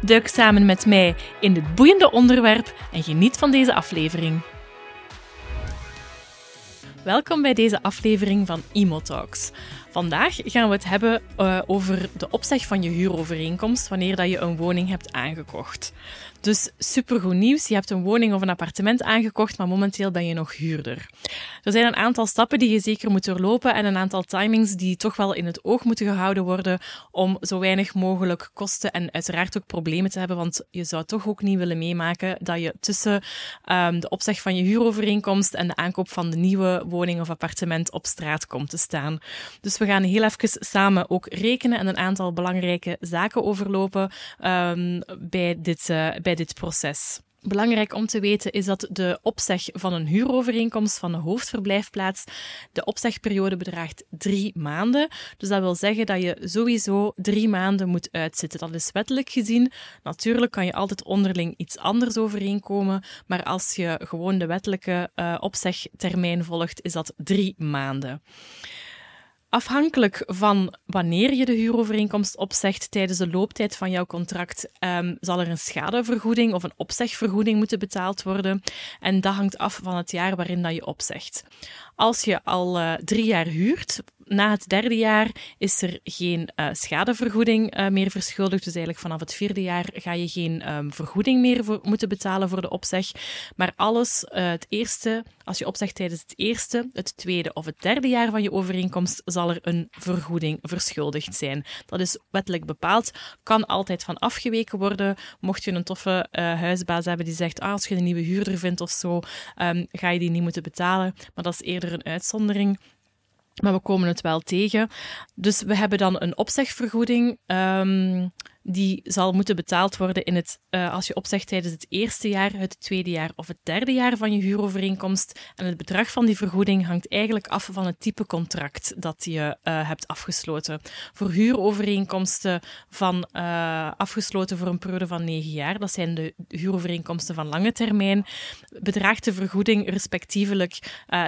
Duik samen met mij in dit boeiende onderwerp en geniet van deze aflevering. Welkom bij deze aflevering van Imotalks. Vandaag gaan we het hebben uh, over de opzeg van je huurovereenkomst wanneer dat je een woning hebt aangekocht. Dus supergoed nieuws. Je hebt een woning of een appartement aangekocht, maar momenteel ben je nog huurder. Er zijn een aantal stappen die je zeker moet doorlopen en een aantal timings die toch wel in het oog moeten gehouden worden om zo weinig mogelijk kosten en uiteraard ook problemen te hebben, want je zou toch ook niet willen meemaken dat je tussen um, de opzeg van je huurovereenkomst en de aankoop van de nieuwe woning of appartement op straat komt te staan. Dus we gaan heel even samen ook rekenen en een aantal belangrijke zaken overlopen um, bij, dit, uh, bij dit proces. Belangrijk om te weten is dat de opzeg van een huurovereenkomst van de hoofdverblijfplaats, de opzegperiode bedraagt drie maanden. Dus dat wil zeggen dat je sowieso drie maanden moet uitzitten. Dat is wettelijk gezien. Natuurlijk kan je altijd onderling iets anders overeenkomen, maar als je gewoon de wettelijke uh, opzegtermijn volgt, is dat drie maanden. Afhankelijk van wanneer je de huurovereenkomst opzegt tijdens de looptijd van jouw contract, um, zal er een schadevergoeding of een opzegvergoeding moeten betaald worden. En dat hangt af van het jaar waarin dat je opzegt. Als je al uh, drie jaar huurt, na het derde jaar is er geen uh, schadevergoeding uh, meer verschuldigd. Dus eigenlijk vanaf het vierde jaar ga je geen um, vergoeding meer moeten betalen voor de opzeg. Maar alles, uh, het eerste, als je opzegt tijdens het eerste, het tweede of het derde jaar van je overeenkomst, zal er een vergoeding verschuldigd zijn. Dat is wettelijk bepaald, kan altijd van afgeweken worden. Mocht je een toffe huisbaas hebben die zegt, ah, als je een nieuwe huurder vindt of zo, um, ga je die niet moeten betalen. Maar dat is eerder een uitzondering. Maar we komen het wel tegen. Dus we hebben dan een opzegvergoeding. Um, die zal moeten betaald worden in het, uh, als je opzegt tijdens het eerste jaar, het tweede jaar of het derde jaar van je huurovereenkomst. En het bedrag van die vergoeding hangt eigenlijk af van het type contract dat je uh, hebt afgesloten. Voor huurovereenkomsten van uh, afgesloten voor een periode van negen jaar, dat zijn de huurovereenkomsten van lange termijn, bedraagt de vergoeding respectievelijk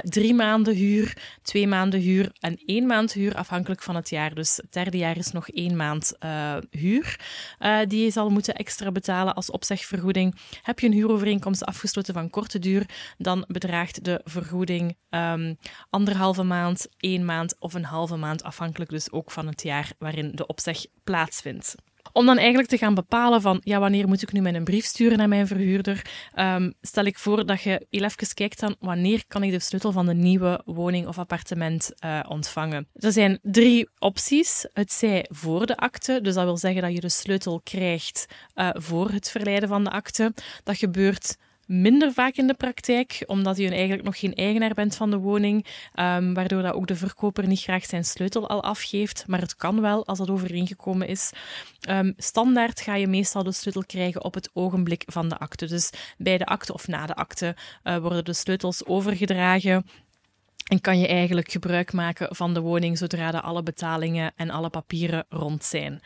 drie maanden huur, twee maanden huur en één maand huur, afhankelijk van het jaar. Dus het derde jaar is nog één maand huur uh, die je zal moeten extra betalen als opzegvergoeding. Heb je een huurovereenkomst afgesloten van korte duur, dan bedraagt de vergoeding um, anderhalve maand, één maand of een halve maand, afhankelijk dus ook van het jaar waarin de opzeg plaatsvindt. Om dan eigenlijk te gaan bepalen van, ja, wanneer moet ik nu mijn brief sturen naar mijn verhuurder, um, stel ik voor dat je heel even kijkt dan, wanneer kan ik de sleutel van de nieuwe woning of appartement uh, ontvangen. Er zijn drie opties. Het zij voor de akte, dus dat wil zeggen dat je de sleutel krijgt uh, voor het verleiden van de akte. Dat gebeurt minder vaak in de praktijk, omdat je eigenlijk nog geen eigenaar bent van de woning, um, waardoor dat ook de verkoper niet graag zijn sleutel al afgeeft. Maar het kan wel als dat overeengekomen is. Um, standaard ga je meestal de sleutel krijgen op het ogenblik van de akte. Dus bij de akte of na de akte uh, worden de sleutels overgedragen. En kan je eigenlijk gebruik maken van de woning zodra de alle betalingen en alle papieren rond zijn.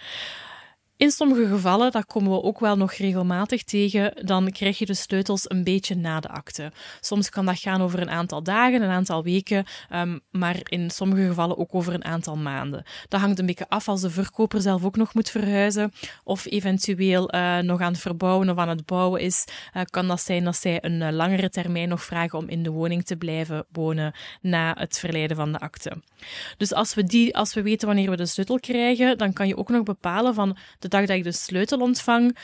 In sommige gevallen, dat komen we ook wel nog regelmatig tegen, dan krijg je de sleutels een beetje na de akte. Soms kan dat gaan over een aantal dagen, een aantal weken, um, maar in sommige gevallen ook over een aantal maanden. Dat hangt een beetje af als de verkoper zelf ook nog moet verhuizen of eventueel uh, nog aan het verbouwen of aan het bouwen is. Uh, kan dat zijn dat zij een uh, langere termijn nog vragen om in de woning te blijven wonen na het verleiden van de akte. Dus als we, die, als we weten wanneer we de sleutel krijgen, dan kan je ook nog bepalen van de de dag dat ik de sleutel ontvang,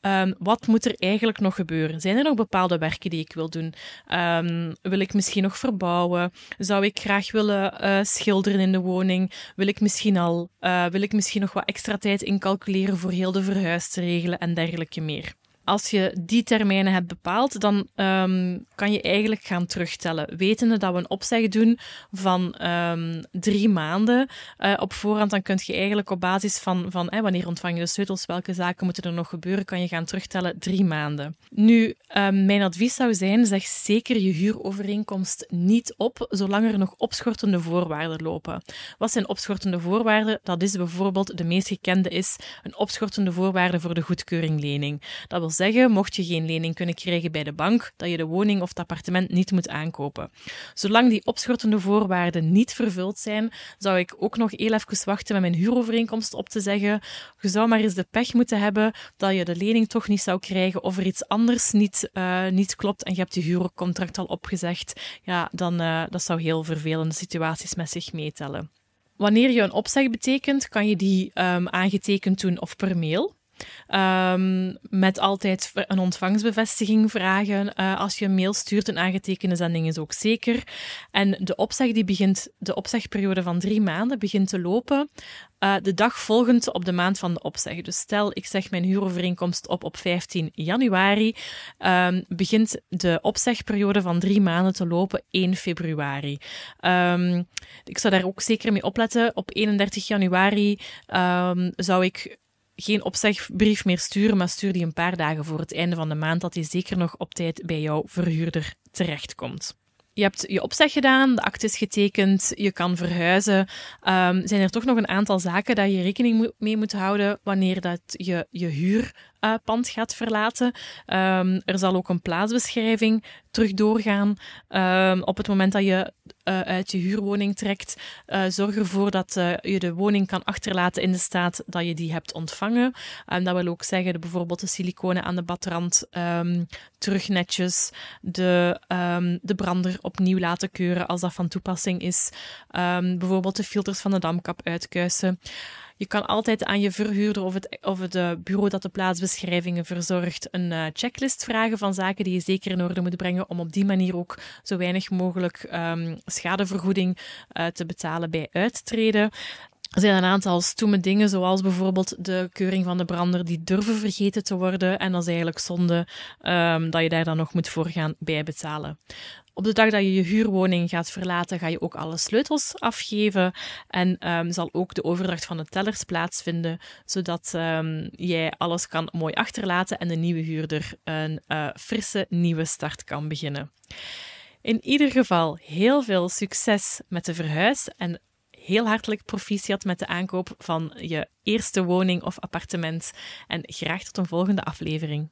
um, wat moet er eigenlijk nog gebeuren? Zijn er nog bepaalde werken die ik wil doen? Um, wil ik misschien nog verbouwen? Zou ik graag willen uh, schilderen in de woning? Wil ik misschien al, uh, wil ik misschien nog wat extra tijd incalculeren voor heel de verhuis te regelen en dergelijke meer? Als je die termijnen hebt bepaald, dan um, kan je eigenlijk gaan terugtellen. Wetende dat we een opzeg doen van um, drie maanden uh, op voorhand, dan kun je eigenlijk op basis van, van eh, wanneer ontvang je de sleutels, welke zaken moeten er nog gebeuren, kan je gaan terugtellen drie maanden. Nu, um, mijn advies zou zijn, zeg zeker je huurovereenkomst niet op, zolang er nog opschortende voorwaarden lopen. Wat zijn opschortende voorwaarden? Dat is bijvoorbeeld, de meest gekende is een opschortende voorwaarde voor de goedkeuring lening. Dat wil zeggen, mocht je geen lening kunnen krijgen bij de bank, dat je de woning of het appartement niet moet aankopen. Zolang die opschortende voorwaarden niet vervuld zijn, zou ik ook nog heel even wachten met mijn huurovereenkomst op te zeggen. Je zou maar eens de pech moeten hebben dat je de lening toch niet zou krijgen of er iets anders niet, uh, niet klopt en je hebt je huurcontract al opgezegd. Ja, dan uh, dat zou heel vervelende situaties met zich meetellen. Wanneer je een opzeg betekent, kan je die um, aangetekend doen of per mail. Um, met altijd een ontvangstbevestiging vragen. Uh, als je een mail stuurt, een aangetekende zending is ook zeker. En de opzeg die begint, de opzegperiode van drie maanden begint te lopen uh, de dag volgend op de maand van de opzeg. Dus stel, ik zeg mijn huurovereenkomst op op 15 januari, um, begint de opzegperiode van drie maanden te lopen 1 februari. Um, ik zou daar ook zeker mee opletten. Op 31 januari zou ik geen opzegbrief meer sturen, maar stuur die een paar dagen voor het einde van de maand, dat die zeker nog op tijd bij jouw verhuurder terechtkomt. Je hebt je opzeg gedaan, de akte is getekend, je kan verhuizen. Um, zijn er toch nog een aantal zaken dat je rekening mee moet houden wanneer dat je je huurpand uh, gaat verlaten? Um, er zal ook een plaatsbeschrijving terug doorgaan. Um, op het moment dat je uh, uit je huurwoning trekt, uh, zorg ervoor dat je de woning kan achterlaten in de staat dat je die hebt ontvangen. Um, dat wil ook zeggen, de, bijvoorbeeld de siliconen aan de badrand um, terug netjes, de, de brander opnieuw laten keuren als dat van toepassing is. bijvoorbeeld de filters van de damkap uitkuisen. Je kan altijd aan je verhuurder of het, of uh, bureau dat de plaatsbeschrijvingen verzorgt een uh, checklist vragen van zaken die je zeker in orde moet brengen om op die manier ook zo weinig mogelijk um, schadevergoeding uh, te betalen bij uittreden. Er zijn een aantal stoeme dingen, zoals bijvoorbeeld de keuring van de brander, die durven vergeten te worden. En dat is eigenlijk zonde um, dat je daar dan nog moet voor gaan bijbetalen. Op de dag dat je je huurwoning gaat verlaten, ga je ook alle sleutels afgeven en um, zal ook de overdracht van de tellers plaatsvinden, zodat um, jij alles kan mooi achterlaten en de nieuwe huurder een uh, frisse nieuwe start kan beginnen. In ieder geval heel veel succes met de verhuis en heel hartelijk proficiat met de aankoop van je eerste woning of appartement. En graag tot een volgende aflevering.